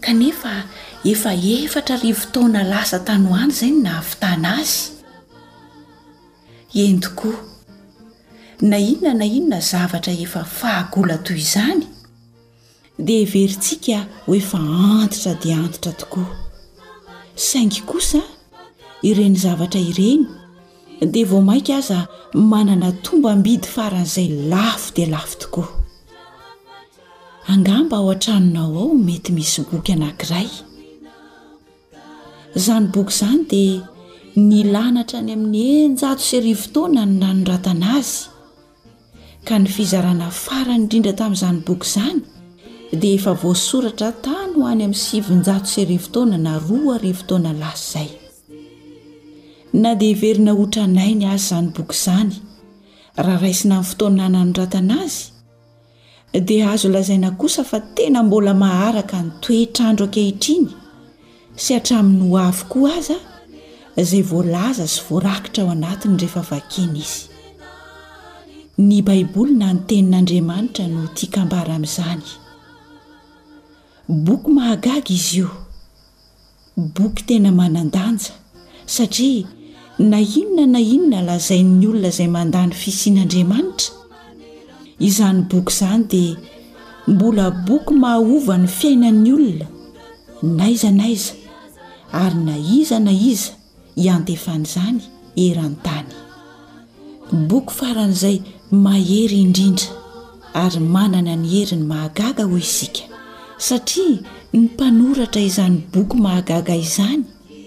kanefa efa efatra arivo taona lasa tany ho any izay no nahavitana azy. Eny tokoa, na inona na inona zavatra efa fahagola toy izany, dia heverintsika ho efa antitra dia antitra tokoa. Saingy kosa, ireny zavatra ireny dia vao mainka aza manana tombam-bidy faran'izay lafo dia lafo tokoa. Angamba ao an-tranonao ao mety misy boky anankiray. Izany boky izany dia nilana hatrany amin'ny eninjato sy arivo taona ny nanoratana azy, ka ny fizarana farany indrindra tamin'izany boky izany dia efa voasoratra tany ho any amin'ny sivinjato sy arivo taona na roa arivo taona lasa izay. Na dia heverina ho tranainy aza izany boky izany, raha raisina amin'ny fotoana nanoratana azy, dia azo lazaina kosa fa tena mbola maharaka ny toetr'andro ankehitriny sy hatramin'ny ho avy koa aza izay voalaza sy voarakitra ao anatiny rehefa vakiana izy. Ny Baiboly na ny Tenin'Andriamanitra no tia kambara amin'izany. Boky mahagaga izy io. Boky tena manan-danja satria na inona na inona lazain'ny olona izay mandà ny fisian'Andriamanitra, izany boky izany dia mbola boky mahahova ny fiainan'ny olona n'aiza n'aiza ary na iza na iza. iantefan'izany eran-tany. Boky faran'izay mahery indrindra ary manana ny heriny mahagaga hoy isika, satria ny mpanoratra izany boky mahagaga izany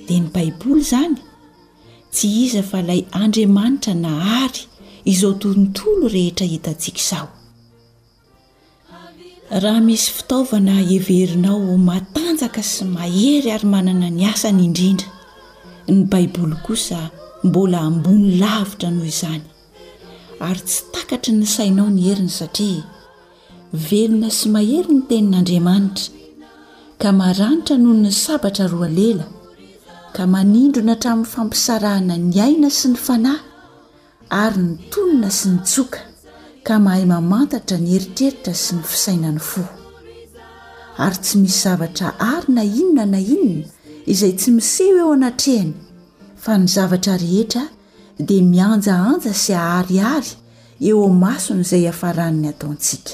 dia ny Baiboly izany, tsy iza fa ilay Andriamanitra nahary izao tontolo rehetra hitantsika izao. Raha misy fitaovana heverinao ho matanjaka sy mahery ary manana ny asany indrindra, ny Baiboly kosa mbola ambony lavitra noho izany. Ary tsy takatry ny sainao ny heriny satria velona sy mahery ny Tenin'Andriamanitra, ka maranitra noho ny sabatra roa lela, ka manindrona hatramin'ny fampisarahana ny aina sy ny fanahy ary ny tolona sy ny tsoka ka mahay mamantatra ny eritreritra sy ny fisainan'ny fo. Ary tsy misy zavatra àry na inona na inona izay tsy miseho eo anatrehany, fa ny zavatra rehetra dia mihanjahanja sy aharihary eo amason'izay iafaran'ny ataontsika.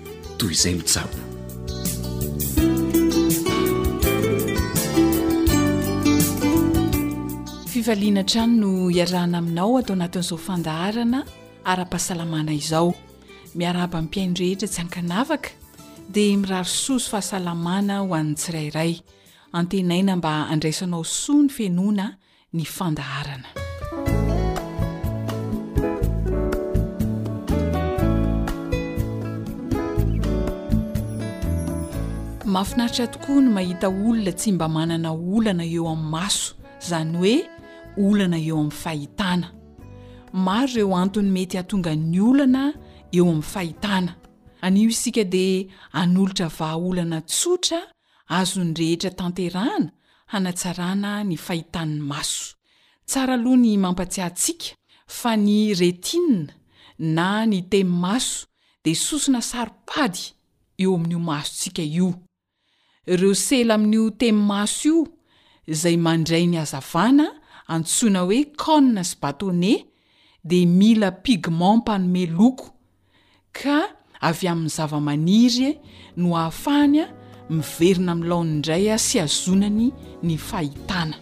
toy izay mitsabo fivaliana trano no iarahana aminao atao anatin'izao fandaharana ara-pahasalamana izao miarahaba ny mpiaino rehetra tsy ankanavaka dia mirary soso fahasalamana ho an'ny tsirairay antenaina mba andraisanao soa ny fenona ny fandaharana. Mahafinaritra tokoa ny mahita olona tsy mba manana olana eo amin'ny maso, izany hoe olana eo amin'ny fahitana. Maro ireo antony mety hahatonga ny olana eo amin'ny fahitana. Anio isika dia hanolotra vahaolana tsotra Azon'ny rehetra tanterahana hanatsarana ny fahitan'ny maso. Tsara aloha ny mampatsiahy antsika fa ny rétine na ny temi-maso dia sosona saro-pady eo amin'io masontsika io. Ireo sela amin'io temi-maso io izay mandray ny hazavana antsoina hoe cônes sy bâtonnets dia mila pigments mpanome loko ka avy amin'ny zavamaniry no ahafahany miverina amin'ny laoniny indray sy hazonany ny fahitana.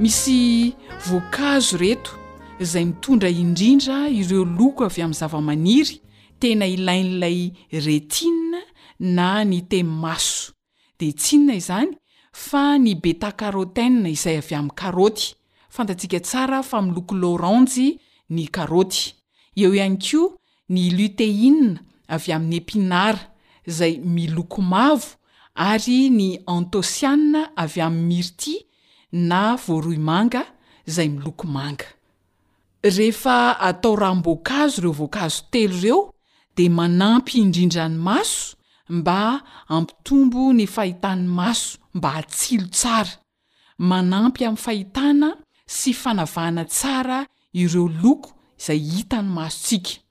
Misy voankazo ireto izay mitondra indrindra ireo loko avy amin'ny zavamaniry tena ilain'ilay rétine na ny te-maso. dia tsy inona izany fa ny beta-carotène izay avy amin'ny karaoty, fantatsika tsara fa miloko laoranjy ny karaoty. Eo ihany koa ny lutéine avy amin'ny epinara izay miloko mavo ary ny antociane avy amin'ny myrtille na voaroy manga izay miloko manga. Rehefa atao ranom-boankazo ireo voankazo telo ireo dia manampy indrindra ny maso mba hampitombo ny fahitan'ny maso mba hatsilo tsara, manampy amin'ny fahitana sy fanavahana tsara ireo loko izay hitan'ny masontsika.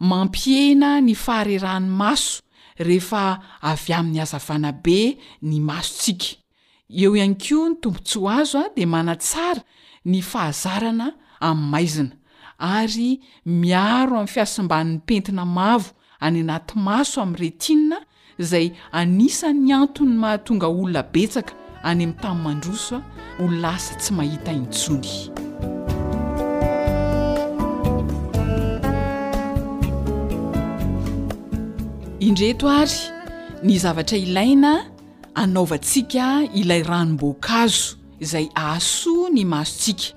Mampihena ny faharerahan'ny maso rehefa avy amin'ny hazavana be ny masontsika. Eo ihany koa ny tombontsoa azo dia manatsara ny fahazarana amin'ny maizina, ary miaro amin'ny fihasimban'ny pentina mavo any anaty maso amin'ny retina izay anisan'ny antony mahatonga olona betsaka any amin'ny tany mandroso ho lasa tsy mahita intsony. Indreto ary ny zavatra ilaina anaovantsika ilay ranom-boankazo izay ahasoa ny masontsika,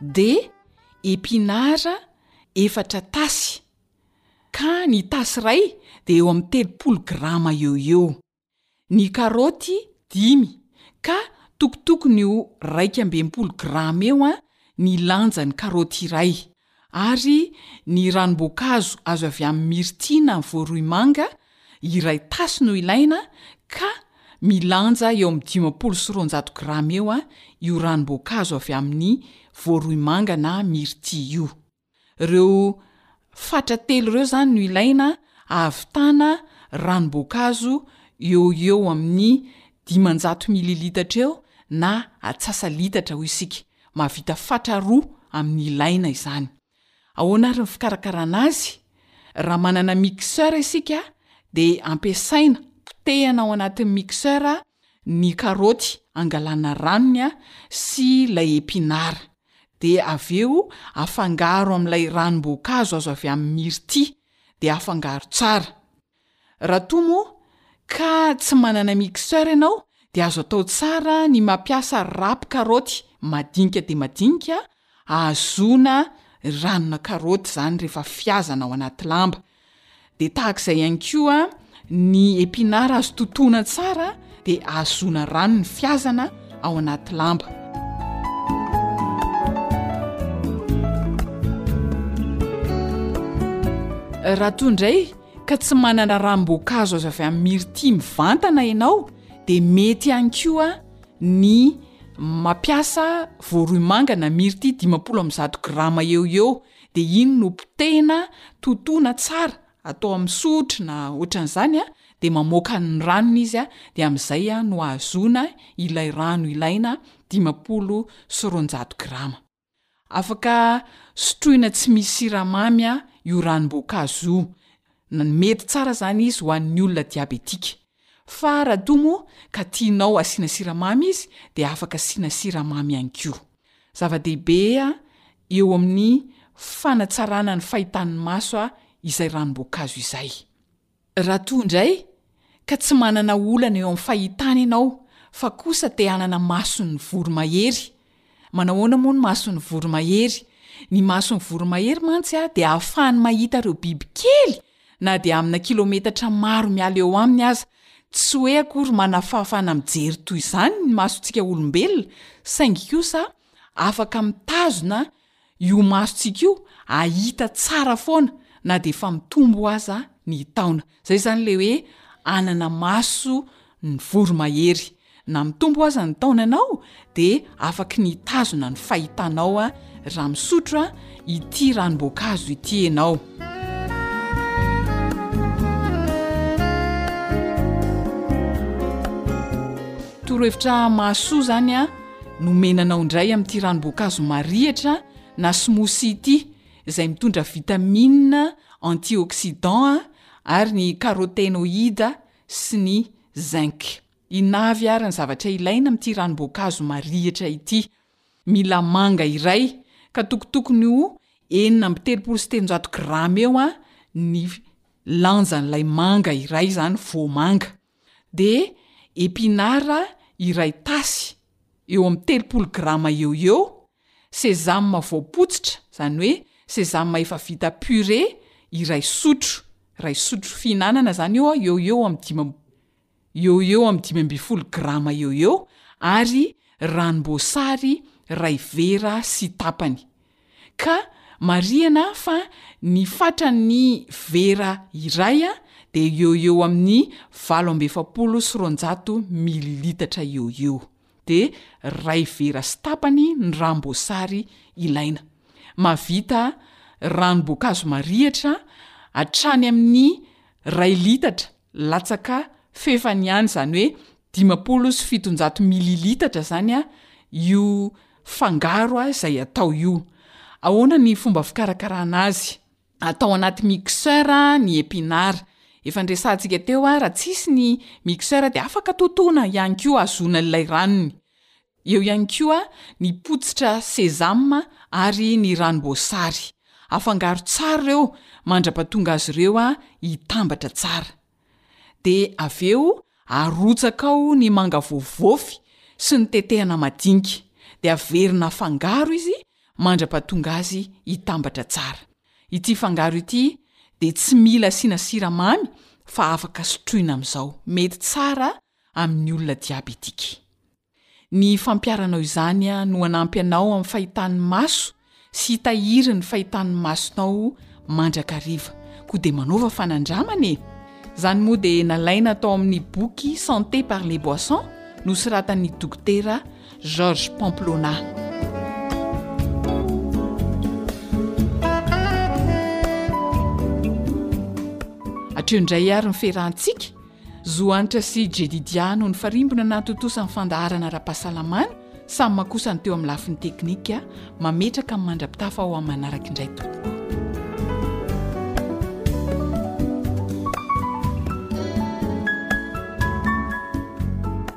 dia epinara efatra tasy, ka ny tasy iray dia eo amin'ny telopolo grama eo ho eo, ny karaoty dimy ka tokotokony ho iraika amby enimpolo grama eo ny lanjan'ny karaoty iray ary ny ranom-boankazo azo avy amin'ny mirty na voaroimanga iray tasy no ilaina ka milanja eo amin'ny dimampolo sy roanjato grama eo io ranom-boankazo avy amin'ny voaroimanga na mirty io. Ireo fatra telo ireo izany no ilaina hahavitana ranom-boankazo eo ho eo amin'ny dimanjato mililitatra eo na atsasa-litatra hoy isika. Mahavita fatra roa amin'ny ilaina izany. Ahoana ary ny fikarakarana azy? Raha manana mixeur isika dia ampiasaina, potehana ao anatin'ny mixeur ny karaoty angalana ranony sy ilay epinard de avy eo afangaro amin'ilay ranom-boankazo azo avy amin'ny myrtille de afangaro tsara, raha toa moa ka tsy manana mixeur ianao de azo atao tsara ny mampiasa râpe karaoty madinika dia madinika Ahazoana ranona karaoty zany rehefa fihazana ao anaty lamba. De tahaka izay ihany koa ny epinard azo totoina tsara de ahazoana ranony fihazana ao anaty lamba. Raha toa indray ka tsy manana ranom-boankazo azo avy amin'ny mirty mivantana ianao dia mety ihany koa ny mampiasa voaroimanga na mirty dimampolo amby zato grama eo eo dia iny no potehina totoina tsara atao amin'ny sotro na ohatran'izany a dia mamoaka ny ranony izy a dia amin'izay a no ahazoana ilay rano ilaina dimampolo sy roanjato grama Afaka sotroina tsy misy siramamy io ranom-boankazo io, mety tsara zany izy ho an'ny olona diabetika. Fa raha toa moa ka tianao asiana siramamy izy dia afaka asiana siramamy ihany koa. Zava-dehibe eo amin'ny fanatsarana ny fahitan'ny maso izay ranom-boankazo izay. Raha toa indray ka tsy manana olana eo amin'ny fahitana ianao fa kosa te hanana mason'ny voromahery, manahoana moa ny mason'ny voromahery? Ny mason'ny voromahery mantsy dia ahafahany mahita ireo biby kely na dia amina kilometatra maro miala eo aminy aza, tsy hoe akory manana fahafahana mijery toy izany ny masontsika olombelona saingy kosa afaka mitazona Io masontsika io ahita tsara foana na dia efa mitombo aza ny taona. Izay izany ilay hoe hanana maso ny voromahery. Na mitombo aza ny taonanao dia afaky nitazona ny fahitanao raha misotro ity ranom-boankazo ity ianao. Torohevitra mahasoa izany a! Nomena anao indray amin'ity ranom-boankazo marihitra na smoothie ity izay mitondra vitamina, antioxydants ary ny carotenoïdes sy ny zinc. Inona avy ary ny zavatra ilaina amin'ity ranom-boankazo marihitra ity? Mila manga iray, ka tokotokony ho enina amby telopolo sy telonjato grama eo ny lanjan'ilay manga iray izany, voamanga. dia epinara iray tasy, eo amin'ny telopolo grama eo ho eo, sésame voapotsitra, izany hoe sésame efa vita puré, iray sotro, iray sotro fihinanana izany io an, eo ho eo amin'ny dimy amby, eo ho eo amin'ny dimy ambin'ny folo grama eo ho eo, ary ranom-boasary iray vera sy tapany. Ka marihana fa ny fatran'ny vera iray dia eo ho eo amin'ny valo amby efapolo sy roanjato mililitatra eo ho eo. Dia iray vera sy tapany ny ranom-boasary ilaina. Mahavita ranom-boankazo marihitra hatrany amin'ny iray litatra latsaka fefany ihany, izany hoe dimampolo sy fitonjato mililitatra izany io Fangaro ahy izay atao io. Ahoana ny fomba fikarakarana azy? Atao anaty mixeur ny epinard. Efa niresahantsika teo raha tsy hisy ny mixeur dia afaka totoina ihany koa hahazoana ilay ranony. Eo ihany koa ny potsitra sesame ary ny ranom-boasary. Afangaro tsara ireo mandrapatonga azy ireo hitambatra tsara. Dia avy eo arotsaka ao ny manga voavofy sy ny tetehana madinika, dia averina afangaro izy mandra-pahatonga azy hitambatra tsara. Ity fangaro ity dia tsy mila asiana siramamy fa afaka sotroina amin'izao. Mety tsara amin'ny olona diabetika. Ny fampiharanao izany no hanampy anao amin'ny fahitan'ny maso sy hitahiry ny fahitan'ny masonao mandrakariva. Koa dia manaova fanandramana e! Izany moa dia nalaina tao amin'ny boky Santé par les boissons nosoratan'ny Dokotera Georges Pamplona. Hatreo indray ary ny fiarahantsika. Zo Hanitra sy Jedidia no nifarimbona nahatontosa ny fandaharana ara-pahasalamana, samy makosa ny teo amin'ny lafiny teknika, mametraka ny mandra-pitafa ho amin'ny manaraka indray tompoko.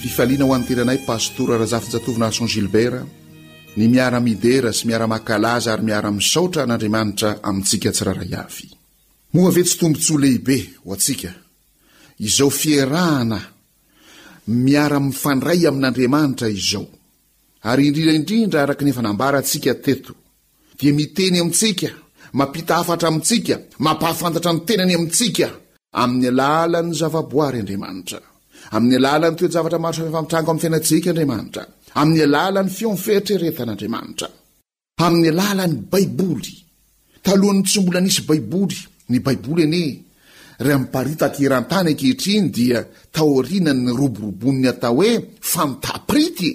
Fifaliana ho an'ny tenanay Pastora Razafinjatovo Nahson Gilbert ny miara midera sy miara makalaza ary miara misaotra an'Andriamanitra amintsika tsirairay avy. Moa ve tsy tombotsoa lehibe ho antsika izao fierahana miara mifandray amin'Andriamanitra izao ary indrindra indrindra araka ny efa nambarantsika teto. dia miteny amintsika, mampita hafatra amintsika, mampahafantatra ny tenany amintsika amin'ny alalan'ny zavaboary Andriamanitra. Amin'ny alalan'ny toe-javatra maro samihafa mitranga ao amin'ny fiainantsika Andriamanitra. Amin'ny alalan'ny feon'ny fieritreretana Andriamanitra. Amin'ny alalan'ny Baiboly. Talohan'ny tsy mbola nisy Baiboly, ny Baiboly anie, raha miparitaka eran-tany ankehitriny dia taorianan'ny roboroboan'ny atao hoe fantaprity e!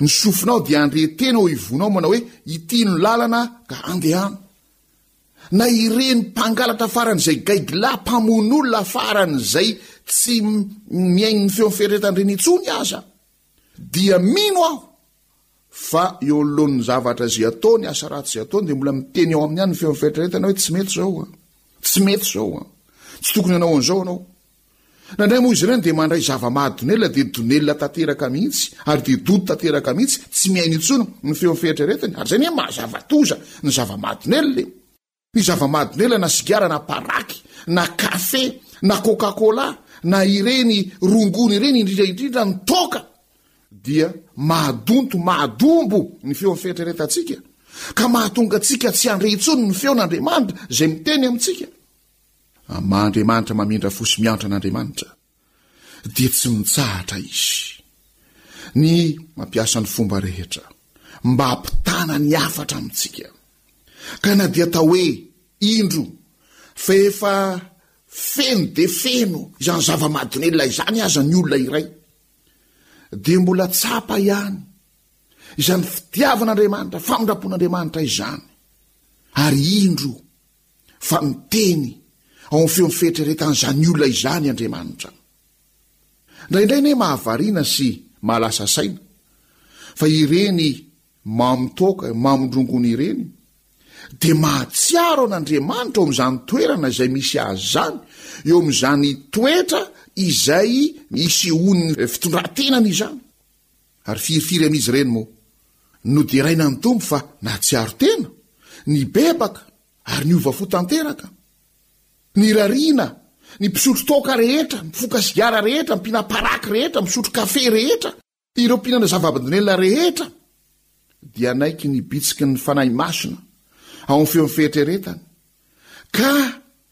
Ny sofinao dia handre tena eo ivonao manao hoe ity no lalana ka andehano. Na ireny mpangalatra farany izay gaigilahy mpamono olona farany izay tsy mihaino ny feon'ny fieritreretan'ireny intsony aza dia mino aho fa eo anoloan'ny zavatra izay ataony, asa ratsy izay ataony dia mbola miteny ao aminy ihany ny feon'ny fieritreretana hoe tsy mety izao an, tsy mety izao an, tsy tokony hanao an'izao ianao. Nandray moa izy ireny dia mandray zava-maha-donelina dia donelina tanteraka mihitsy ary dia dodo tanteraka mihitsy, tsy mihaino intsony ny feon'ny fieritreretany, ary izay anie maha-zava-doza ny zava-maha-donelina e! Ny zava-maha-donelina na sigara na paraky na kafe na coca cola na ireny rongony ireny indrindra indrindra ny toaka dia mahadonto, mahadombo ny feon'ny fieritreretantsika ka mahatonga antsika tsy handre intsony ny feon'Andriamanitra izay miteny amintsika. Amin'ny maha Andriamanitra mamindra fo sy miantra an'Andriamanitra, dia tsy mitsahatra Izy ny mampiasa ny fomba rehetra mba hampitana ny hafatra amintsika. Ka na dia atao hoe, indro, fa efa feno dia feno izany zava-mahadomelina izany aza ny olona iray, dia mbola tsapa ihany izany fitiavan'Andriamanitra, famindram-pon'Andriamanitra izany. Ary indro, fa miteny ao amin'ny feon'ny fieritreretan'izany olona izany Andriamanitra. Indraindray anie mahavariana sy mahalasa saina fa ireny mamin-toaka, mamin-drongony ireny dia mahatsiaro an'Andriamanitra ao amin'izany toerana izay misy azy izany, eo amin'izany toetra izay misy ony fitondran-tenany izany. Ary firy firy amin'izy ireny moa no derainan'ny Tompo fa nahatsiaro tena, nibebaka ary niova fo tanteraka? Nirariana ny mpisotro toaka rehetra, ny mpifoka sigara rehetra, ny mpina paraky rehetra, ny mpisotro kafe rehetra, ireo mpihinana zava-binela rehetra, dia naiky ny bitsiky ny Fanahy Masina ao amin'ny feon'ny fieritreretany, ka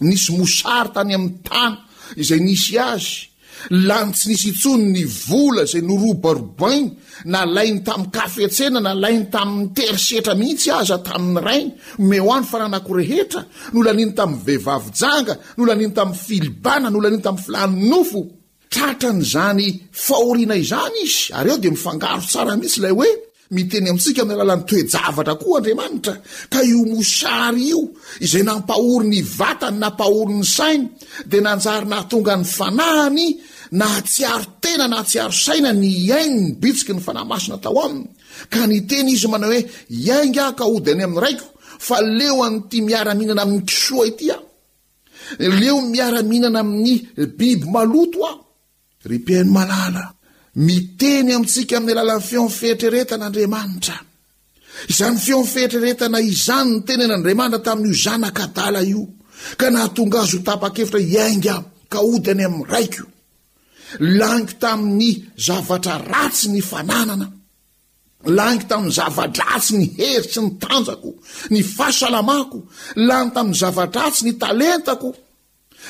Nisy mosary tany amin'ny tany izay nisy azy, lany tsy nisy intsony ny vola izay norobarobainy, nalainy tamin'ny kafetsena, nalainy tamin'ny terisetra mihitsy aza tamin'ny rainy, omeo aho ny fananako rehetra, nolaniany tamin'ny vehivavy janga, nolaniany tamin'ny filibana, nolaniany tamin'ny filàn'ny nofo. Tratran'izany fahoriana izany izy, ary ao dia mifangaro tsara mihitsy ilay hoe miteny amintsika amin'ny alalan'ny toe-javatra koa Andriamanitra, ka io mosary io izay nampahory ny vatany, nampahory ny sainy, dia nanjary nahatonga ny fanahiny nahatsiaro tena, nahatsiaro saina ny hiaino ny bitsiky ny Fanahy Masina tao aminy, ka niteny izy manao hoe hiainga aho ka hody any amin'ny Raiko, fa leo an'ity miara-mihinana amin'ny kisoa ity aho. Leo miara-mihinana amin'ny biby maloto aho. Ry Mpihaino malala, miteny amintsika amin'ny alalan'ny feon'ny fieritreretana Andriamanitra. Izany feon'ny fieritreretana izany no teny an'Andriamanitra tamin'io zanaka adala io, ka nahatonga azy ho tapa-kevitra hiainga ka hody any amin'ny raiko. Laniko tamin'ny zavatra ratsy ny fananana. Lany tamin'ny zava-dratsy ny hery sy ny tanjako, ny fahasalamako, lany tamin'ny zava-dratsy ny talentako,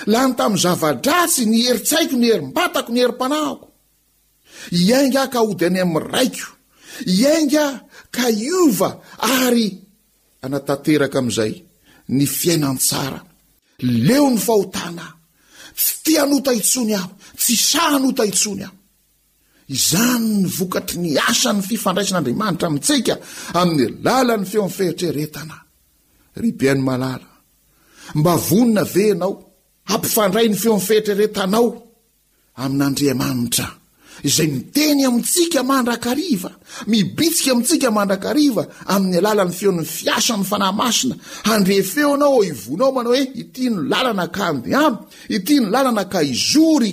lany tamin'ny zava-dratsy ny herin-tsaiko, ny herim-batako, ny herim-panahiko. Iainga aho ka hody any amin'ny raiko, iainga ka hiova ary anatanteraka amin'izay ny fiainan-tsara. Leo ny fahotana aho, tsy te hanota intsony aho, tsy sahy hanota intsony aho. Izany ny vokatry ny asan'ny fifandraisan'Andriamanitra amintsika amin'ny alalan'ny feon'ny fieritreretana. Ry Ben Malala, mba vonona ve ianao hampifandray ny feon'ny fieritreretanao amin'Andriamanitra izay miteny amintsika mandrakariva, mibitsika amintsika mandrakariva amin'ny alalan'ny feon'ny fiasan'ny Fanahy Masina, handre feo anao ao ivonao manao hoe ity ny lalana ka andehano, ity ny lalana ka izory.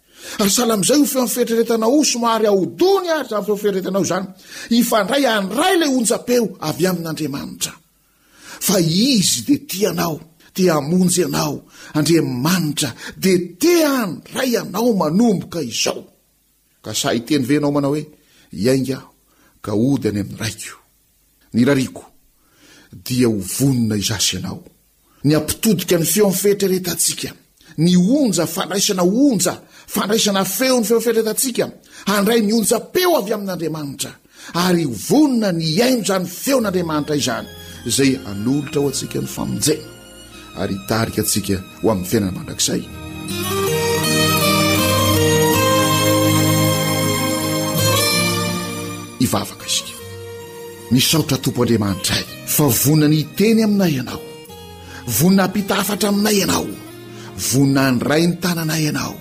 Ary sahala amin'izay ho feon'ny fieritreretana o somary ahodony ary izany feon'ny fieritreretana o izany hifandray handray ilay onjam-peo avy amin'Andriamanitra fa izy dia tia anao te hamonjy anao Andriamanitra dia te handray anao manomboka izao ka sa hiteny ve ianao manao hoe iainga aho ka hody any amin'ny raiko Ny rariko dia ho vonona izasy ianao. Ny hampitodika ny feon'ny fieritreretantsika, ny onja fandraisana onja fandraisana feo ny feon'ny fieritreretantsika, handray ny onjam-peo avy amin'Andriamanitra, ary ho vonona ny hihaino izany feon'Andriamanitra izany, izay hanolotra ho antsika ny famonjena. ary hitarika antsika ho amin'ny fiainana mandrakizay. Hivavaka isika. Misaotra Tompo Andriamanitray fa vonona ny hiteny aminay ianao, vonona hampita hafatra aminay ianao, vonona handray ny tananay ianao,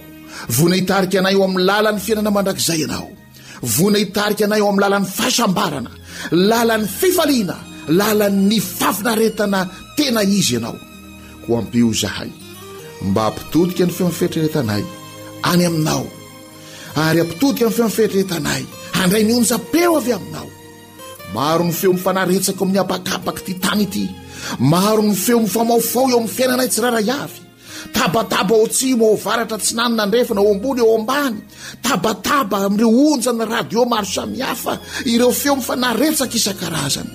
vonona hitarika anay ho amin'ny lalan'ny fiainana mandrakizay ianao. Voina hitarika anay ao amin'ny lalan'ny fahasambarana, lalan'ny fifaliana, lalan'ny fafinaretana tena izy ianao. Ko ampio izahay mba hampitodika ny feon'ny fetreretanay any aminao, ary hampitodika ny feon'ny fetreretanay handray ny onjam-peo avy aminao. Maro ny feo mifanaretsaka ao amin'ny habakabak'ity tany ity. Maro ny feo mifamaofao eo amin'ny fiainanay tsirairay avy. Tabataba ao atsimo, ao avaratra, atsinanana, andrefana, ao ambony, ao ambany. Tabataba amin'ireo onjan'ny radio maro samihafa, ireo feo mifanaretsaka isan-karazany.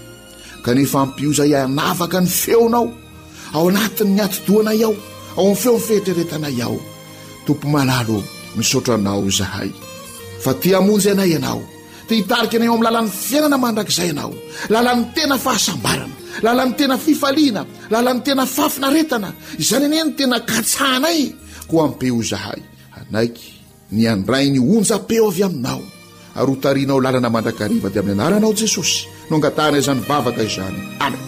Kanefa ampio izay hanavaka ny feonao, ao anatin'ny atidohanay ao, ao amin'ny feon'ny fieritreretanay ao. Tompo malalo, misaotra anao izahay, fa te hamonjy anay ianao. dia hitarika anay eo amin'ny lalan'ny fiainana mandrakizay ianao lalan'ny tena fahasambarana lalan'ny tena fifaliana lalan'ny tena fafinaretana izany anie ny tena katsahanay koa ampeo izahay anaiky ny andray ny onja-peo avy aminao ary ho tarianao lalana mandrakariva dia amin'ny anaranao jesosy no angatahana izany vavaka izany amen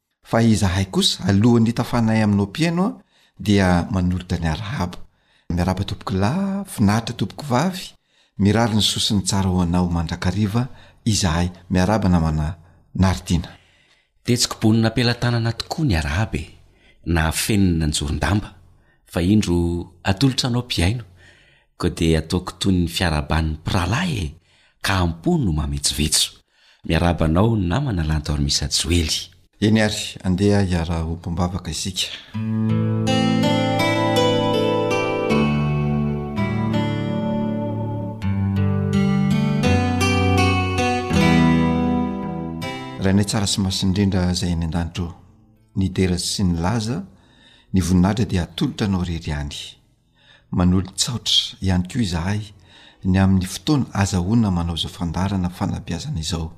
Fa izahay kosa, alohan'ny hitafanay aminao mpihaino aho, dia manolotra ny arahaba. Miarahaba tompoko lahy, finaritra tompoko vavy, mirary ny soa sy ny tsara ho anao mandrakariva izahay. Miarahaba namana Naritina. Dia tsy kibonina am-pelatanana tokoa ny arahaba e! Nahafeno ny nanjoron-damba. Fa indro atolotra anao mpihaino, koa dia ataoko toy ny fiarahaban'ny mpirahalahy e! Ka am-po no mametsovetso. Miarahaba anao namana Lanto ary Misa Joely. Eny ary, andeha hiara-hompom-bavaka isika. Rainay tsara sy masina indrindra izay any an-danitra ô, ny dera sy ny laza, ny voninahitra dia atolotra anao irery ihany. Manolo-tsaotra ihany koa izahay ny amin'ny fotoana azahoana manao izao fandaharana fanabeazana izao.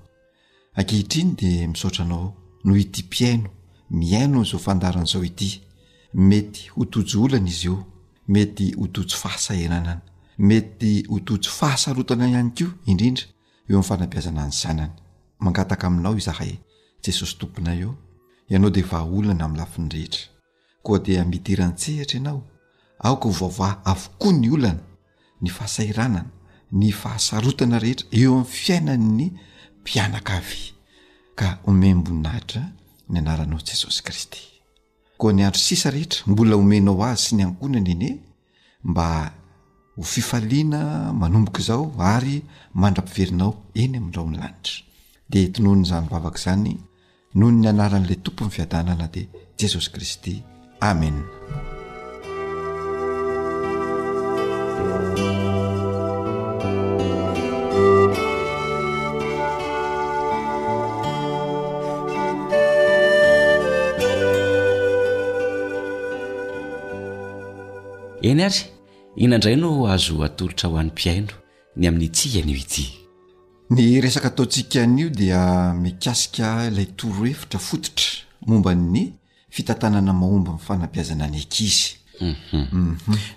Ankehitriny dia misaotra anao noho ity mpihaino mihaino an'izao fandaharana izao ity. Mety ho tojo olana izy io, mety ho tojo fahasahiranana, mety ho tojo fahasarotana ihany koa indrindra eo amin'ny fanabeazana ny zanany. Mangataka aminao izahay, Jesosy Tomponay ô, ianao dia vahaolana amin'ny lafiny rehetra. Koa dia midira an-tsehatra ianao, aoka ho vaovà avokoa ny olana, ny fahasahiranana, ny fahasarotana rehetra eo amin'ny fiainan'ny mpianakavy, ka omem-boninahitra ny anaranao Jesosy Kristy. Koa ny andro sisa rehetra mbola omenao azy sy ny ankohonany anie, mba ho fifaliana manomboka izao ary mandra-piverinao eny amin'ny rahon'ny lanitra. Dia tononon'izany vavaka izany noho ny anaran'ilay Tompon'ny fiadanana dia Jesosy Kristy. Amena. Eny ary, inona indray no azo atolotra ho an'ny mpihaino ny amin'ity anio ity? Ny resaka ataontsika anio dia mikasika ilay torohevitra fototra momba ny fitantanana mahomby ny fanabeazana ny ankizy.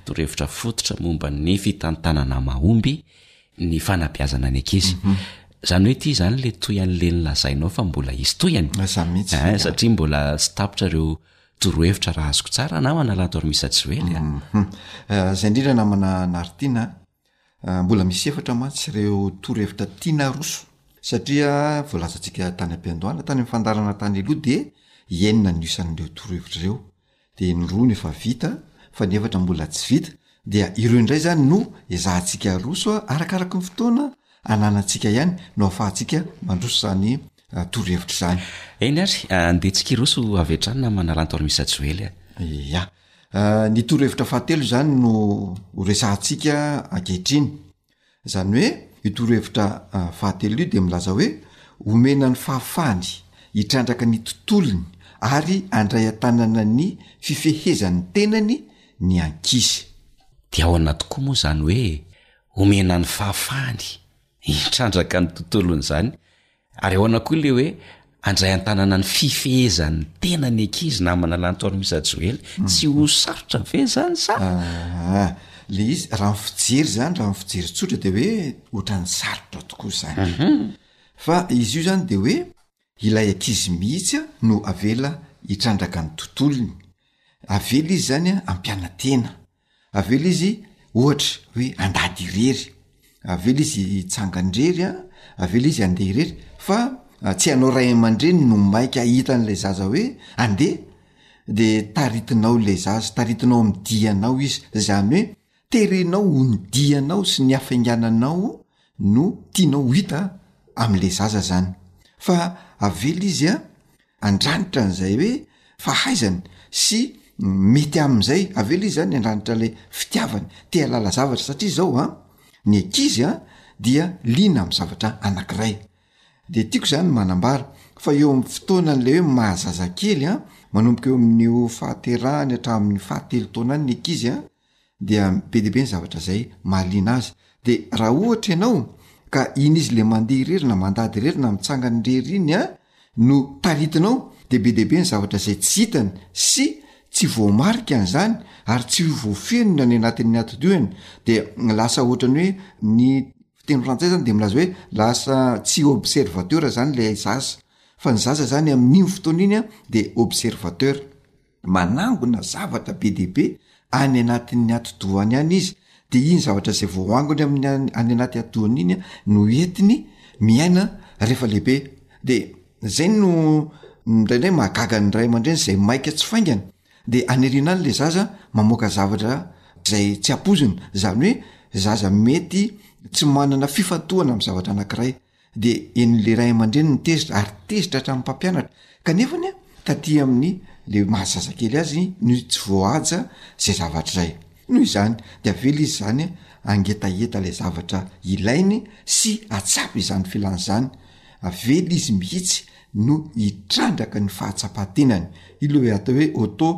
Torohevitra fototra momba ny fitantanana mahomby ny fanabeazana ny ankizy. Izany hoe ity izany ilay toy an'ilay nolazainao fa mbola hisy tohiny. Aza mihitsy. Satria mbola tsy tapitra ireo Torohevitra raha azoko tsara namana la dormisa tsy wely a. Hum. Izay indrindra namana Nartina a. Ah, mbola misy efatra mantsy ireo torohevitra tiana aroso. Satria voalazantsika tany am-piandohana, tany amin'ny fandaharana tany aloha dia enina no isan'ireo torohevitra ireo. Dia ny roa no efa vita fa ny efatra mbola tsy vita Dia ireo indray izany no ezahantsika aroso a! Arakaraky ny fotoana ananantsika ihany no ahafahantsika mandroso izany torohevitra izany. Eny ary, andehantsika hiroso avy hatrany namana Rantoarimisa Joely a! Ia. Ny torohevitra fahatelo izany no horesahantsika ankehitriny. Izany hoe io torohevitra fahatelo io dia milaza hoe omena ny fahafahany hitrandraka ny tontolony ary handray an-tanana ny fifehezan'ny tenany ny ankizy. Dia ahoana tokoa moa izany hoe omena ny fahafahany hitrandraka ny tontolony izany? Ary ahoana koa ilay hoe handray an-tanana ny fifehezan'ny tena ny ankizy namana lantaon'i Misa Joely? Tsy ho sarotra ve izany sa? Aa ilay izy raha ny fijery izany raha ny fijery tsotra dia hoe ohatran'ny sarotra tokoa izany fa izy io izany dia hoe ilay ankizy mihitsy a no avela hitrandraka ny tontolony, avela izy izany a hampiana-tena Avela izy ohatra hoe andady irery, avela izy hitsangan-drery a, avela izy andeha irery fa tsy ianao ray aman-dreny no maika ahita an'ilay zaza hoe andeha de taritinao ilay zaza, taritinao amin'ny dianao izy, zany hoe terenao ho ny dianao sy ny hafaingananao no tianao ho hita amin'ilay zaza zany fa avela izy a. andranitra an'izay hoe fahaizany sy mety amin'izay avy eo le izy zany andranitra le fitiavany te halala zavatra satria izao a ny ankizy a dia liana am' zavatra anankiray de tiako zany manambara fa eo am' fotoanan'le hoe maha zazakely a manomboka eo amin'ny ho fahaterahany hatramin'ny fahatelo taonany ny ankizy a dia be dia be ny zavatra zay mahaliana azy de raha ohatra ianao ka iny izy le mandeha irery na mandady irery na mitsangana irery iny a no taritinao de be dia be ny zavatra zay tsy hitany sy tsy voamarika an'izany ary tsy ho voafenona any anatin'ny atidohany de lasa ohatrany hoe ny fiteny frantsay zany de milaza hoe lasa tsy observateur zany le zaza fa ny zaza zany amin'iny fotoana iny a de observateur manangona zavatra be dia be any anatin'ny atidohany any izy, dia iny zavatra izay voaangony amin'ny any any anaty atidohany iny an no entiny miaina rehefa lehibe, de zay no indraindray mahagaga ny ray aman-dreny zay maika tsy faingana de aniriana any le zaza mamoaka zavatra zay tsy ampoizina, zany hoe zaza mety tsy manana fifantohana amin'ny zavatra anankiray. dia henon'ilay ray aman-dreny ny tezitra ary tezitra hatramin'ny mpampianatra kanefa ny a taty amin'ny le mahazazakely azy no tsy voahaja izay zavatra izay noho izany dia avela izy zany angetaheta ilay zavatra ilainy sy atsapa izany filana izany avela izy mihitsy no hitrandraka ny fahatsapantenany io le hoe atao hoe auto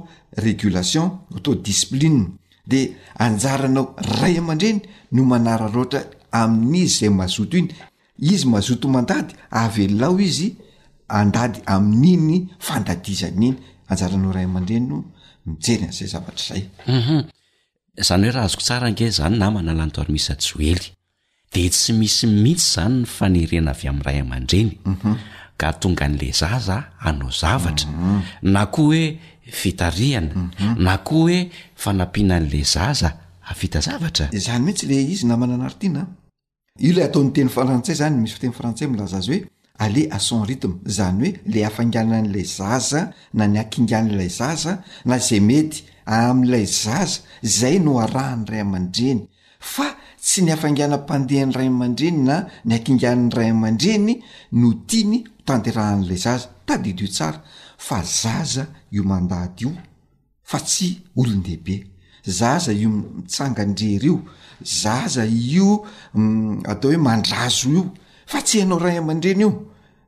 regulation auto discipline Dia anjaranao ray aman-dreny no manararaotra amin'izy izay mazoto iny. Izy mazoto mandady, avelao izy handady amin'iny fandadizany iny. Anjaranao ray aman-dreny no mijery an'izay zavatra izay. Umhum. Izany hoe raha azoko tsara ange izany namana Lantorimisa Joely. dia tsy misy mihitsy izany ny fanerena avy amin'ny ray aman-dreny ka hahatonga an'ilay zaza hanao zavatra, na koa hoe fitarihana, na koa hoe fanampiana an'ilay zaza hahavita zavatra. Izany mihitsy ilay izy namana Nartine a! Io ilay ataon'ny teny farantsay izany, misy fiteny frantsay milaza azy hoe aller à son rythme, izany hoe ilay hafainganan'ilay zaza na ny hakingan'ilay zaza na izay mety amin'ilay zaza, izay no arahan'ny ray aman-dreny, fa tsy ny hafainganam-pandehan'ny ray aman-dreny na ny hakingan'ny ray aman-dreny no tiany hotanterahan'ilay zaza. Tadidio tsara fa zaza io mandady io. fa tsy olon-dehibe zaza io mitsangan-drery io zaza io atao hoe mandrazo io fa tsy hainao ray aman-dreny io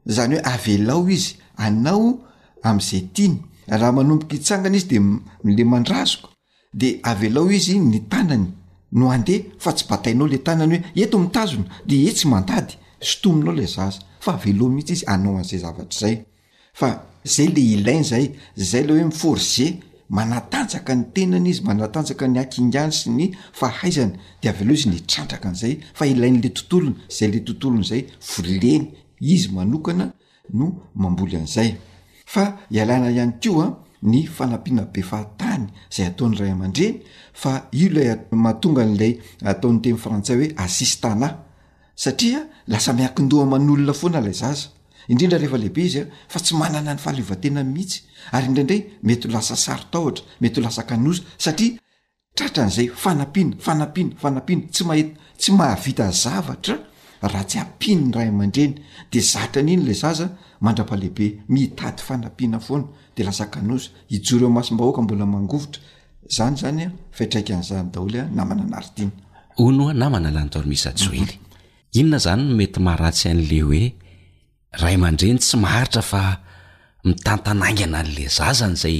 zany hoe avelao izy anao am'izay tiany raha manomboka hitsangana izy de mle mandrazoka de avelao izy ny tanany no andeha fa tsy batainao le tanany hoe eto mitazona de etsy mandady sotominao le zaza fa avelao mihitsy izy anao an'izay zavatra izay Fa zay le ilainy zay, zay le hoe mi-forger, manatanjaka ny tenany izy, manatanjaka ny hakingany sy ny fahaizany de avy aleo izy ny hitrandraka an'zay fa ilain'le tontolony, zay le tontolony zay voleny, izy manokana no mamboly an'zay. Fa ialana ihany koa ny fanampiana be fahatany zay ataon'ny ray aman-dreny fa io lay mahatonga an'ilay ataon'ny teny frantsay hoe assistanat. satria lasa miankin-doha aman'olona foana ilay zaza, indrindra rehefa lehibe izy a, fa tsy manana ny fahaleovantenany mihitsy, ary indraindray mety ho lasa saron-tahotra, mety ho lasa kanosa, satria tratran'izay fanampiana, fanampiana, fanampiana, tsy mahe, tsy mahavita zavatra raha tsy ampian'ny ray aman-dreny, dia zatra an'iny ilay zaza mandra-pahalehibe, mitady fanampiana foana, dia lasa kanosa, hijoro eo amasom-bahoaka mbola mangovitra, Zany zany a fetraikany zany daoly a namana Naritina. Hono hoa namana lany Tormisa Joely. Inona zany no mety maharatsy anle hoe ray aman-dreny tsy maharitra fa mitantana haingana anle zazany zay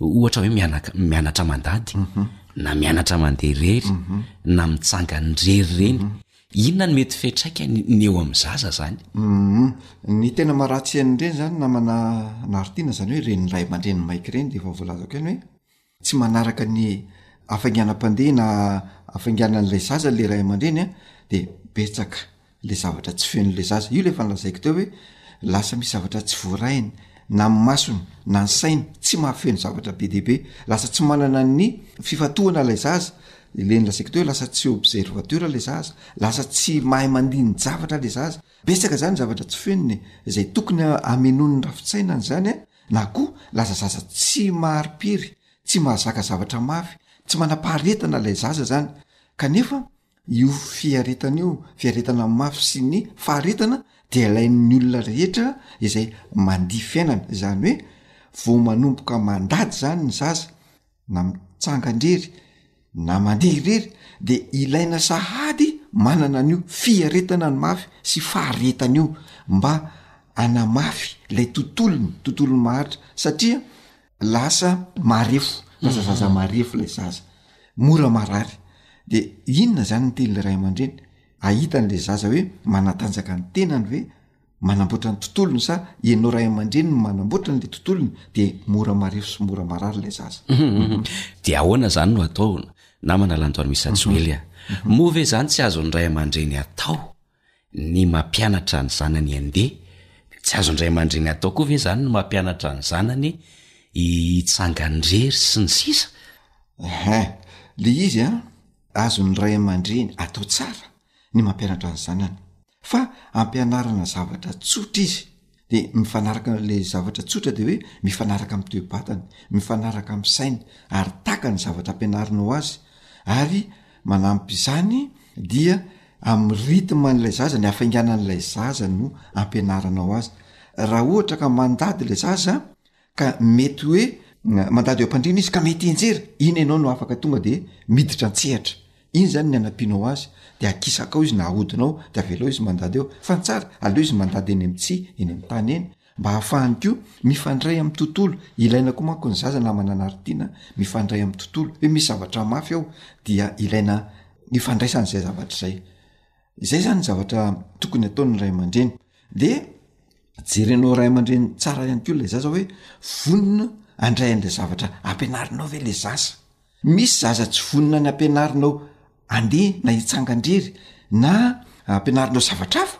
ohatra hoe mianaka mianatra mandady na mianatra mandeha irery na mitsangany irery reny. Inona no mety fetraikany ny eo amin'ny zaza zany? Humm. Ny tena maharatsy an'ireny zany namana Naritina zany hoe reny ray aman-dreny maiky reny de efa voalazako ihany hoe tsy manaraka ny hafainganam-pandeha na hafainganan'ilay zaza le ray aman-dreny a, de betsaka le zavatra tsy fenon'le zaza, io le efa nolazaiko teo hoe lasa misy zavatra tsy voarahiny na ny masony na ny sainy, tsy mahafeno zavatra be dia be, lasa tsy manana ny fifantohana ilay zaza, le nolazaiko teo hoe lasa tsy observateur le zaza, lasa tsy mahay mandini-javatra le zaza, betsaka zany zavatra tsy fenony e, zay tokony hamenoin'ny rafin-tsainany zany a. Na koa laza zaza tsy mahari-piry, tsy mahazaka zavatra mafy, tsy manam-paharetana ilay zaza izany. Kanefa io fiaretana io, fiaretana mafy sy ny faharetana dia ilain'ny olona rehetra izay mandia fiainana. Izany hoe vao manomboka mandady izany ny zaza na mitsangan-drery na mandeha irery de ilaina sahady manana an'io fiaretana ny mafy sy faharetana io mba hanamafy lay tontolony tontolony maharitra satria lasa marefo lasa zaza marefo lay zaza mora marary de inona zany ny tenin'le ray aman-dreny ahita an'le zaza hoe manatanjaka ny tenany ve manamboatra ny tontolony sa ianao ray aman-dreny no manamboatra n'ilay tontolony de mora marefo sy mora marary ilay zaza de ahoana zany no atao namana lantoany misa joely a moa ve zany tsy azon'ny ray aman-dreny atao ny mampianatra ny zanany andeha tsy azon'ny ray aman-dreny atao koa ve zany no mampianatra ny zanany hitsangan-drery sy ny sisa ehe le izy a azon'ny ray aman-dreny atao tsara ny mampianatra ny zanany fa ampianarana zavatra tsotra izy de mifanaraka le zavatra tsotra de hoe mifanaraka amy toebatany mifanaraka amy sainy ary taka ny zavatra ampianarina ho azy ary manampy izany dia amy ritme an'ilay zaza ny hafainganan'ilay zaza no ampianarana ho azy raha ohatra ka mandady le zaza ka mety hoe mandady eo am-pandriana izy ka mety hianjera, iny ianao no afaka tonga de miditra an-tsehatra, iny zany ny anampianao azy de akisaka ao izy na ahodina ao de avelao izy mandady ao, fa ny tsara aleo izy mandady eny amin'ny tsihy, eny amin'ny tany eny mba hahafahany koa mifandray amin'ny tontolo, ilaina koa manko ny zaza na manana aritiana mifandray amin'ny tontolo, hoe misy zavatra mafy ao dia ilaina ifandraisany izay zavatra izay. Izay zany zavatra tokony ataon'ny ray aman-dreny. De jerenao ray aman-dreny tsara ihany koa lay zaza hoe vonona andray an'lay zavatra ampianarinao ve le zaza. Misy zaza tsy vonona ny ampianarinao andeha na hitsangan-drery na ampianarinao zavatra hafa.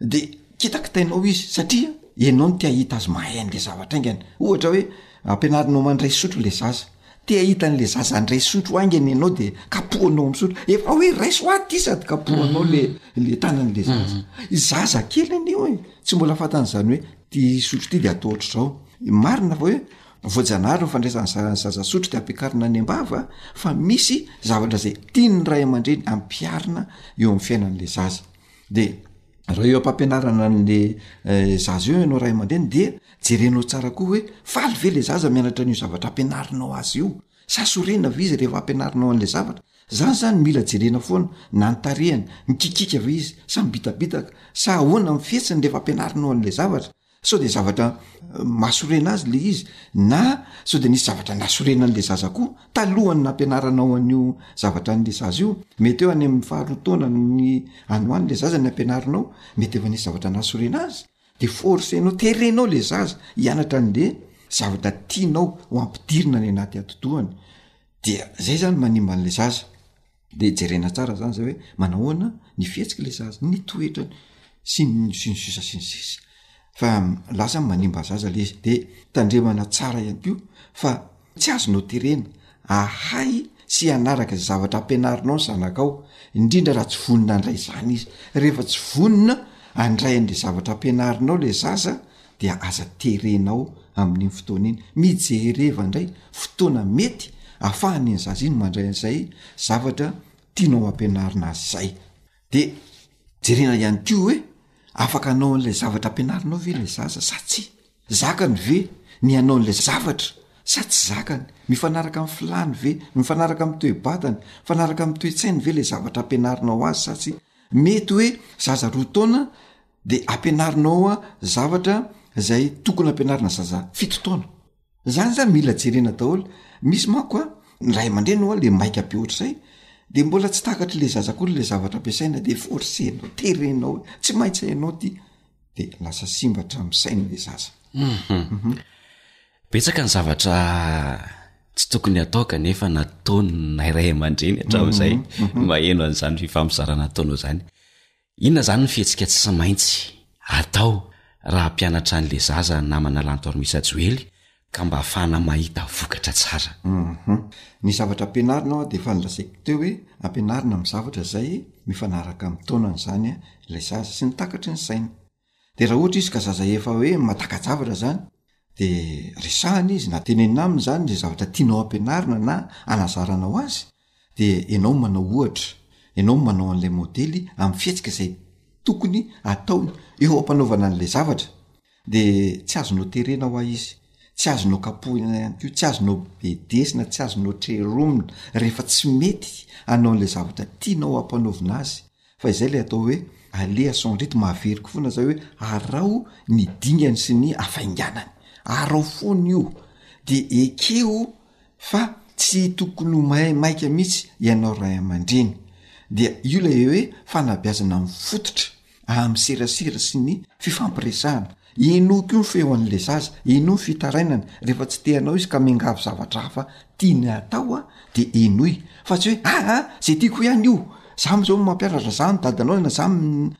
de kitakitainao izy satria ianao no te hahita azy mahay an'le zavatra aingana, ohatra hoe ampianarinao mandray sotro le zaza, te hahita an'le zaza handray sotro aingana ianao de kapohanao amin'ny sotro, efa hoe raiso aho ty sady kapohanao le le tanan'le zaza, zaza kely anie io e, tsy mbola fantany izany hoe ty sotro ty de atao ohatr'izao, marina fa hoe voajanahary ny fandraisan'ny za- zaza sotro de ampiakarina any am-bava fa misy zavatra zay tian'ny ray aman-dreny ampiharina eo amin'ny fiainan'le zaza. De raha eo am-pampianarana an'le zaza eo ianao ray aman-dreny dia jerenao tsara koa hoe faly ve le zaza mianatra an'io zavatra ampianarinao azy io sa sorena ve izy rehefa ampianarinao an'le zavatra, zany zany mila jerena foana na ny tarehany, mikikika ve izy sa mibitabitaka sa ahoana ny fihetsiny rehefa ampianarinao an'le zavatra. Sao de zavatra mahasorena azy le izy na sao de nisy zavatra nasorena an'le zaza koa talohan'ny nampianaranao an'io zavatra an'le zaza io, mety eo any amin'ny faharoa taona ny any ho any le zaza ny ampianarinao, mety efa nisy zavatra nahasorena azy de force-nao, terenao le zaza hianatra an'le zavatra tianao ho ampidirina any anaty atidohany, dia zay zany manimba an'le zaza. de jerena tsara zany zay hoe manahoana ny fihetsiky le zaza ny toetrany sy ny sy ny sisa sy ny sisa fa lasa ny manimba zaza le izy de tandremana tsara ihany ko fa tsy azonao terena ahay sy hanaraka zay zavatra ampianarinao ny zanakao indrindra raha tsy vonona andray zany izy rehefa tsy vonona andray an'le zavatra ampianarinao le zaza dia aza terenao amin'iny fotoana iny, mijereva indray fotoana mety ahafahan'iny zaza iny mandray an'izay zavatra tianao ampianarina azy zay, de jerena ihany ko hoe afaka anao an'ilay zavatra ampianarinao ve lay zaza sa tsia, zakany ve ny hanao an'ilay zavatra sa tsy zakany, mifanaraka amin'ny filàny ve, mifanaraka amin'ny toe-batany, mifanaraka amin'ny toe-tsainy ve lay zavatra ampianarinao azy sa tsia, mety hoe zaza roa taona de ampianarinao zavatra zay tokony ampianarina zaza fito taona zany zany mila jerena daholo misy manko a ny ray aman-dreny oa le maika be ohatr'zay de mbola tsy takatry le zaza akory le zavatra ampiasaina de forcenao terenao hoe tsy maintsy hainao ty de lasa simba hatramin'ny saina le zaza uhum betsaka ny zavatra tsy tokony atao kanefa nataony nay ray aman-dreny hatramin'izay maheno an'izany fifampizaranataonao zany Inona izany ny fihetsika tsy maintsy atao raha hampianatra an'ilay zaza namana lantoarmisa Joely ka mba hahafahana mahita vokatra tsara? Uhum. Ny zavatra ampianarina ao dia efa nolazaiko teo hoe ampianarina amin'ny zavatra izay mifanaraka amin'ny taonany izany ilay zaza sy ny takatry ny sainy. de raha ohatra izy ka zaza efa hoe mahataka-javatra zany de resahina izy na tenenina aminy zany le zavatra tianao ampianarina na anazaranao azy de ianao manao ohatra ianao manao an'ilay modely amy fihetsika zay tokony ataony eo am-panaovana an'ilay zavatra de tsy azonao terena hoa izy tsy azonao kapohina ihany ko tsy azonao bedesina tsy azonao treromina rehefa tsy mety hanao an'ilay zavatra tianao ampanaovina azy Fa izay ilay atao hoe aller sans rythme mahaveriko foana zay hoe araho ny dingany sy ny hafainganany, araho foana io de ekeho fa tsy tokony ho mai- maika mihitsy ianao ray aman-dreny, dia io lay hoe fanabeazana mifototra amin'ny serasera sy ny fifampiresahana. Henoy koa ny feon'ilay zaza, henoy ny fitarainany, rehefa tsy te anao izy ka miangavy zavatra hafa tiany hatao a de henoy fa tsy hoe ah ah zay tiako ihany io, za zao mampianatra za no dadanao na za no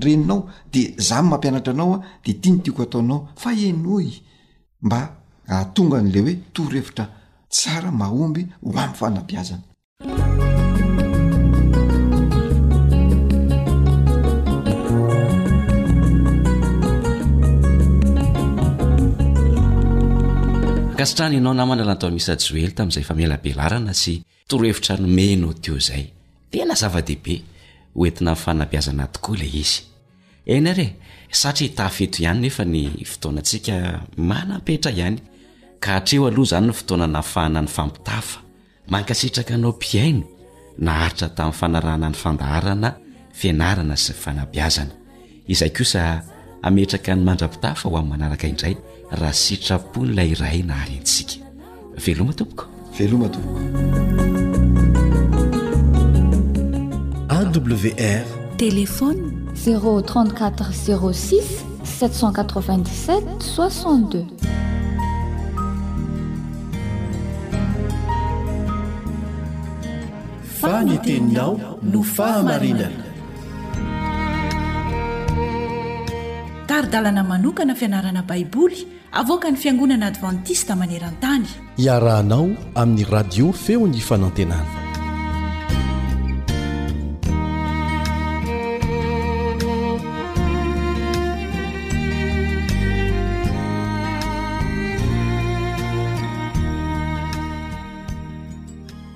reninao de za no mampianatra anao a de ty no tiako ataonao fa henoy mba hahatonga an'le hoe torohevitra tsara mahomby ho amin'ny fanabeazana. Ankasitrahana ianao namana natao misa joely tamin'izay famelabelarana sy torohevitra nomenao teo izay. Tena zava-dehibe ho entina fanabiazana tokoa ilay izy. Eny ary e, satry hitafy eto ihany nefa ny fotoanantsika manam-petra ihany ka hatreo aloha izany ny fotoana nafahana nifampitafa. Mankasitraka anao mpihaino naharitra tamin'ny fanarahana ny fandaharana fianarana sy fanabeazana. Izay kosa hametraka ny mandrapitafa ho amin'ny manaraka indray raha sitrapon'ilay Ray nahary antsika. Veloma tompoko. Veloma tompoko. AWR Téléphone 034 06 797 62 fa ny teninao no fahamarinana tari-dalana manokana fianarana baiboly avoaka ny fiangonana advantista maneran-tany iarahanao amin'ny radio feo ny fanantenana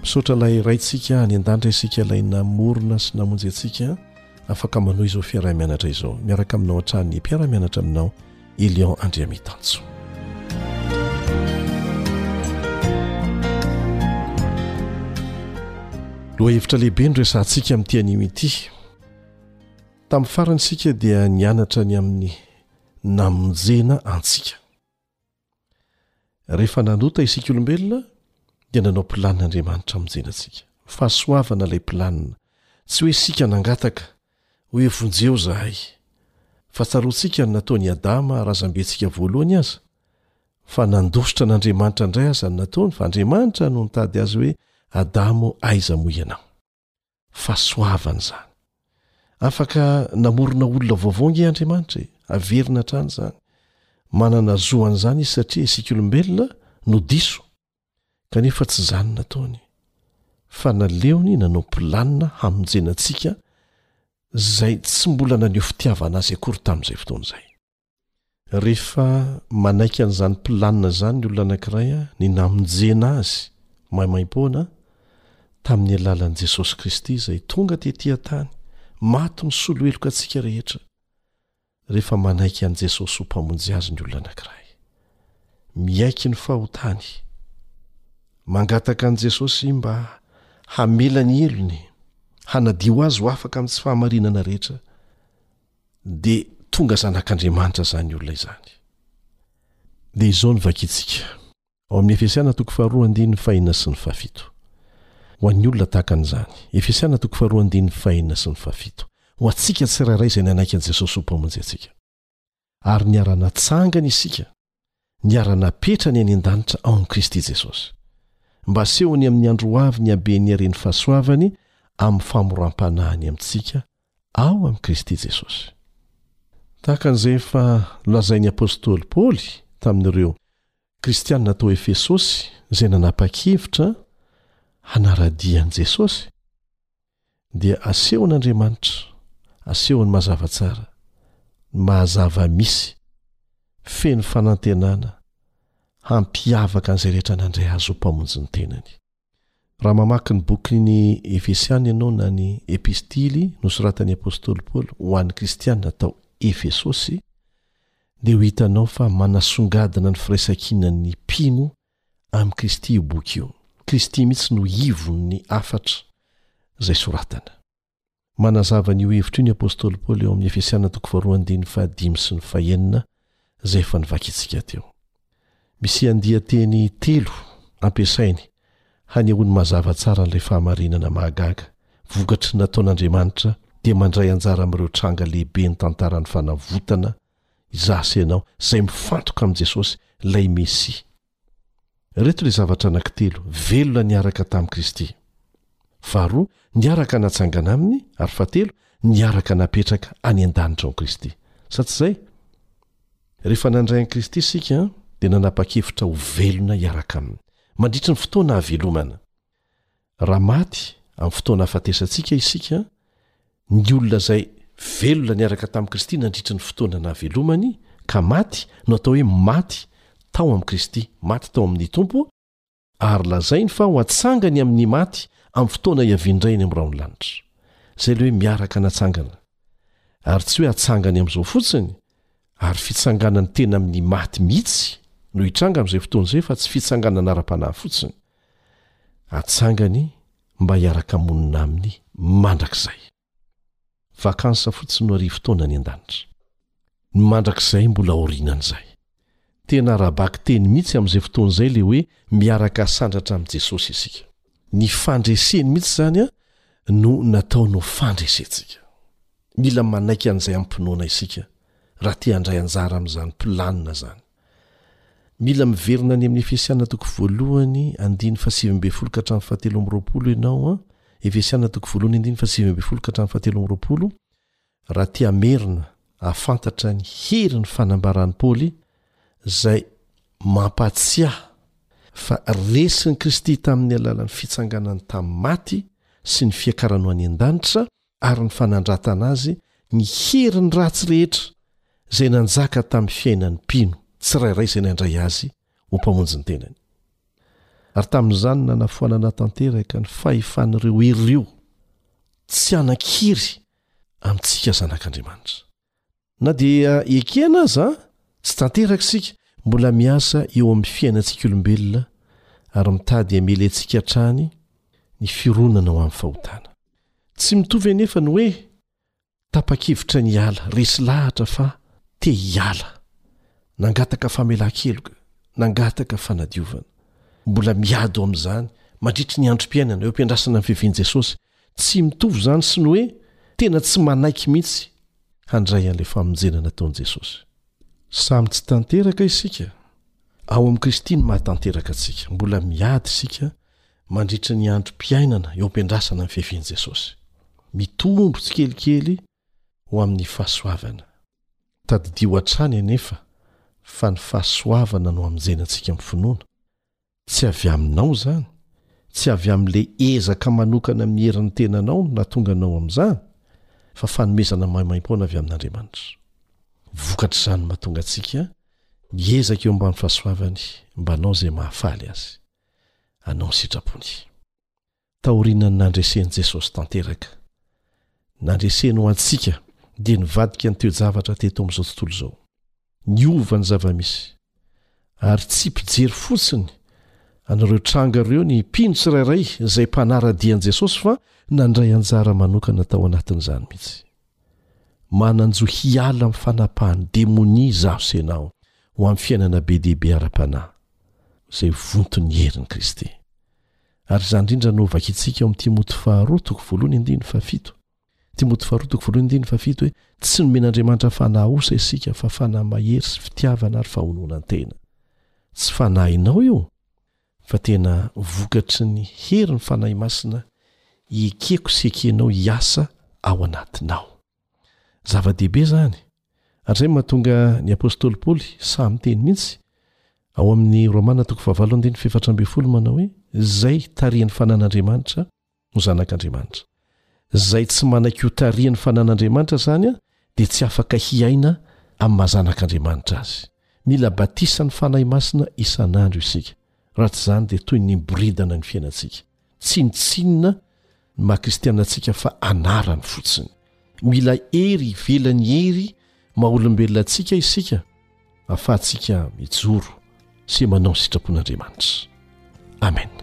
Misaotra ilay Raintsika any an-danitra isika ilay namorona sy namonjy antsika afaka manohy izao fiaraha-mianatra izao. Miaraka aminao hatrany ny mpiara-mianatra aminao Elion Andriamitanjo. Lohahevitra lehibe no resahantsika amin'ity anio ity. Tamin'ny farany isika dia nianatra ny amin'ny namonjena antsika. Rehefa nanota isika olombelona dia nanao planina Andriamanitra hamonjena antsika. Fahasoavana ilay planina. Tsy hoe isika nangataka hoe vonjeo izahay. Fa tsaroantsika ny nataon'i Adama razambentsika voalohany aza fa nandositra an'Andriamanitra indray aza ny nataony fa Andriamanitra no nitady azy hoe Adamo aiza moa ianao. Fahasoavana izany. Afaka namorona olona vaovao ange Andriamanitra e! Averina hatrany izany. Manana zo an'izany Izy satria isika olombelona no diso. Kanefa tsy izany no nataony. Fa naleony nanao planina hamonjena antsika izay tsy mbola naneho fitiavana Azy akory tamin'izay fotoana izay. Rehefa manaiky an'izany planina izany ny olona anankiray, ny namonjena azy maimaim-poana tamin'ny alalan'i Jesosy Kristy izay tonga tetỳ an-tany, maty misolo heloka antsika rehetra, rehefa manaiky an'i Jesosy ho Mpamonjy azy ny olona anankiray. Miaiky ny fahotany. Mangataka an'i Jesosy mba hamela ny helony, hanadio azy ho afaka amin'ny tsy fahamarinana rehetra. dia tonga zanak'Andriamanitra izany olona izany. Dia izao no vakintsika ao amin'ny Efesiana toko faharoa andininy fahina sy ny fahafito. Ho an'ny olona tahaka an'izany, Efesiana toko faharoa andininy fahina sy ny fahafito, ho antsika tsirairay izay nanaiky an'i Jesosy ho Mpamonjy antsika, ary niara-natsangana isika, niara-napetrany any an-danitra ao amin'i Kristy Jesosy, mba asehony amin'ny andro ho avy ny haben'ny haren'ny fahasoavany amin'ny famoram-panahiny amintsika ao amin'i Kristy Jesosy. Tahaka an'izay efa nolazain'ny apostoly Paoly tamin'ireo Kristianina tao Efesosy izay nanapa-kevitra hanara-dia an'i Jesosy, dia asehon'Andriamanitra, asehony mazava tsara, ny maha-zava-misy, feno fanantenana hampiavaka an'izay rehetra nandray Azy ho Mpamonjy ny tenany. Raha mamaky ny bokin'ny Efesiana ianao na ny Epistily nosoratan'ny Apostoly Paoly ho an'ny Kristiana tao Efesosy, dia ho hitanao fa manasongadina ny firaisankinan'ny mpino Amin'i Kristy io boky io. Kristy mihitsy no ivon'ny hafatra izay soratana. Manazava an'io hevitra io ny apostoly Paoly ao amin'ny Efesiana toko faharoa andininy fahadimy sy ny fahenina izay efa novakintsika teo. Misy andian-teny telo ampiasainy hanehoany mazava tsara an'ilay fahamarinana mahagaga vokatry ny nataon'Andriamanitra dia mandray anjara amin'ireo tranga lehiben'ny tantaran'ny fanavotana izaho sy ianao izay mifantoka amin'i Jesosy, ilay Mesia. Ireto ilay zavatra anankitelo velona niaraka tamin'i Kristy. Faharoa, niaraka natsangana Aminy, ary fahatelo, niaraka napetraka any an-danitra ao amin'i Kristy. Sa tsy izay? Rehefa nandray an'i Kristy isika, dia nanapa-kevitra ho velona hiaraka Aminy, mandritry ny fotoana hahavelomana. Raha maty amin'ny fotoana hahafatesantsika isika, ny olona izay velona niaraka tamin'i Kristy nandritry ny fotoana nahavelomany ka maty no atao hoe maty tao amin'i Kristy, maty tao amin'ny Tompo, ary lazainy fa ho hatsangany amin'ny maty amin'ny fotoana hiaviany indray any amin'ny rahon'ny lanitra. Izay ilay hoe miaraka natsangana. Ary tsy hoe hatsangany amin'izao fotsiny, ary fitsanganany tena amin'ny maty mihitsy no hitranga amin'izay fotoana izay fa tsy fitsanganana ara-panahy fotsiny. Atsangany mba hiaraka-monina Aminy mandrakizay. Vacances fotsiny no arivo taona any an-danitra. Ny mandrakizay mbola aorinan'izay. Tena ara-bakiteny mihitsy amin'izay fotoana izay ilay hoe miaraka hasandratra amin'i Jesosy isika. Ny fandreseny mihitsy izany no nataony ho fandresentsika. Mila manaiky an'izay hampinoana isika raha te-handray anjara amin'izany planina izany. Mila miverina any amin'ny Efesiana toko voalohany andiny fahasivy ambin'ny folo ka hatramin'ny fahatelo amby roapolo ianao an, Efesiana toko voalohany andiny fahasivy ambin'ny folo ka hatramin'ny fahatelo amby roapolo, raha te hamerina hahafantatra ny hery ny fanambaran'i Paoly izay mampahatsiahy fa resin'i Kristy tamin'ny alalan'ny fitsanganany tamin'ny maty sy ny fiakarany ho any an-danitra ary ny fanandratana azy ny heriny ratsy rehetra izay nanjaka tamin'ny fiainan'ny mpino tsirairay izay nandray azy ho mpamonjy ny tenany ary tamin'izany nanafoanana tanteraka ny fahefan'ireo hery ireo tsy hanan-kery amintsika zanak'andriamanitra Na dia ekena aza, tsy tanteraka isika. Mbola miasa eo amin'ny fiainantsika olombelona ary mitady hamely antsika hatrany ny fironana ho amin'ny fahotana. Tsy mitovy anefa ny hoe tapa-kevitra ny hiala, resy lahatra fa te hiala, nangataka famelan-keloka, nangataka fanadiovana. Mbola miady ho amin'izany, mandritry ny androm-piainana, eo am-piandrasana ny fiavian'i Jesosy, Tsy mitovy izany sy ny hoe tena tsy manaiky mihitsy handray an'ilay famonjena nataon'i Jesosy. Samy tsy tanteraka isika. Ao amin'i Kristy no mahatanteraka antsika. Mbola miady isika mandritra ny androm-piainana eo am-piandrasana ny fiavian'i Jesosy. Mitombo tsikelikely ho amin'ny fahasoavana. Tadidio hatrany anefa fa ny fahasoavana no hamonjena antsika amin'ny finoana, Tsy avy aminao izany, tsy avy amin'ilay ezaka manokana amin'ny herin'ny tenanao no nahatonga anao amin'izany, fa fanomezana maimaim-poana avy amin'Andriamanitra. Vokatr'izany no mahatonga antsika miezaka eo ambany fahasoavany mba hanao izay mahafaly Azy, hanao ny sitrapony. Taorian'ny nandresen'i Jesosy tanteraka, nandreseny ho antsika, dia nivadika ny toe-javatra teto amin'izao tontolo izao. Niova ny zava-misy. Ary tsy mpijery fotsiny an'ireo tranga ireo ny mpino tsirairay izay mpanara-dia an'i Jesosy fa nandray anjara manokana tao anatin'izany mihitsy. Manan-jo hiala amin'ny fanapahan'ny demonia izaho sy ianao ho amin'ny fiainana be dia be ara-panahy, izay vonton'ny herin'i Kristy. Ary izany indrindra no vakintsika ao amin'ny Timoty faharoa toko voalohany andininy fahafito. Timoty faharoa toko voalohany andininy fahafito hoe, Tsy nomen'Andriamanitra fanahy osa isika fa fanahy mahery sy fitiavana ary fahononan-tena. Tsy fanahinao io fa tena vokatry ny herin'ny Fanahy Masina ekeko sy ekenao hiasa ao anatinao. Zava-dehibe izany, hatrizay no mahatonga ny apostoly Paoly sahy miteny mihitsy ao amin'ny Romana toko fahavalo andininy fahefatra ambin'ny folo manao hoe izay tarihin'ny fanan'Andriamanitra no zanak'Andriamanitra. Izay tsy manaiky ho tarihin'ny fanan'Andriamanitra izany dia tsy afaka hiaina amin'ny maha zanak'Andriamanitra azy. Mila batisan'ny Fanahy Masina isan'andro isika. Raha tsy izany dia toy ny miboridana ny fiainantsika. Tsinontsinona ny maha kristiana antsika fa anarany fotsiny. Mila hery ivelan'ny hery maha olombelona antsika isika ahafahantsika mijoro sy manao ny sitrapon'Andriamanitra. Amena.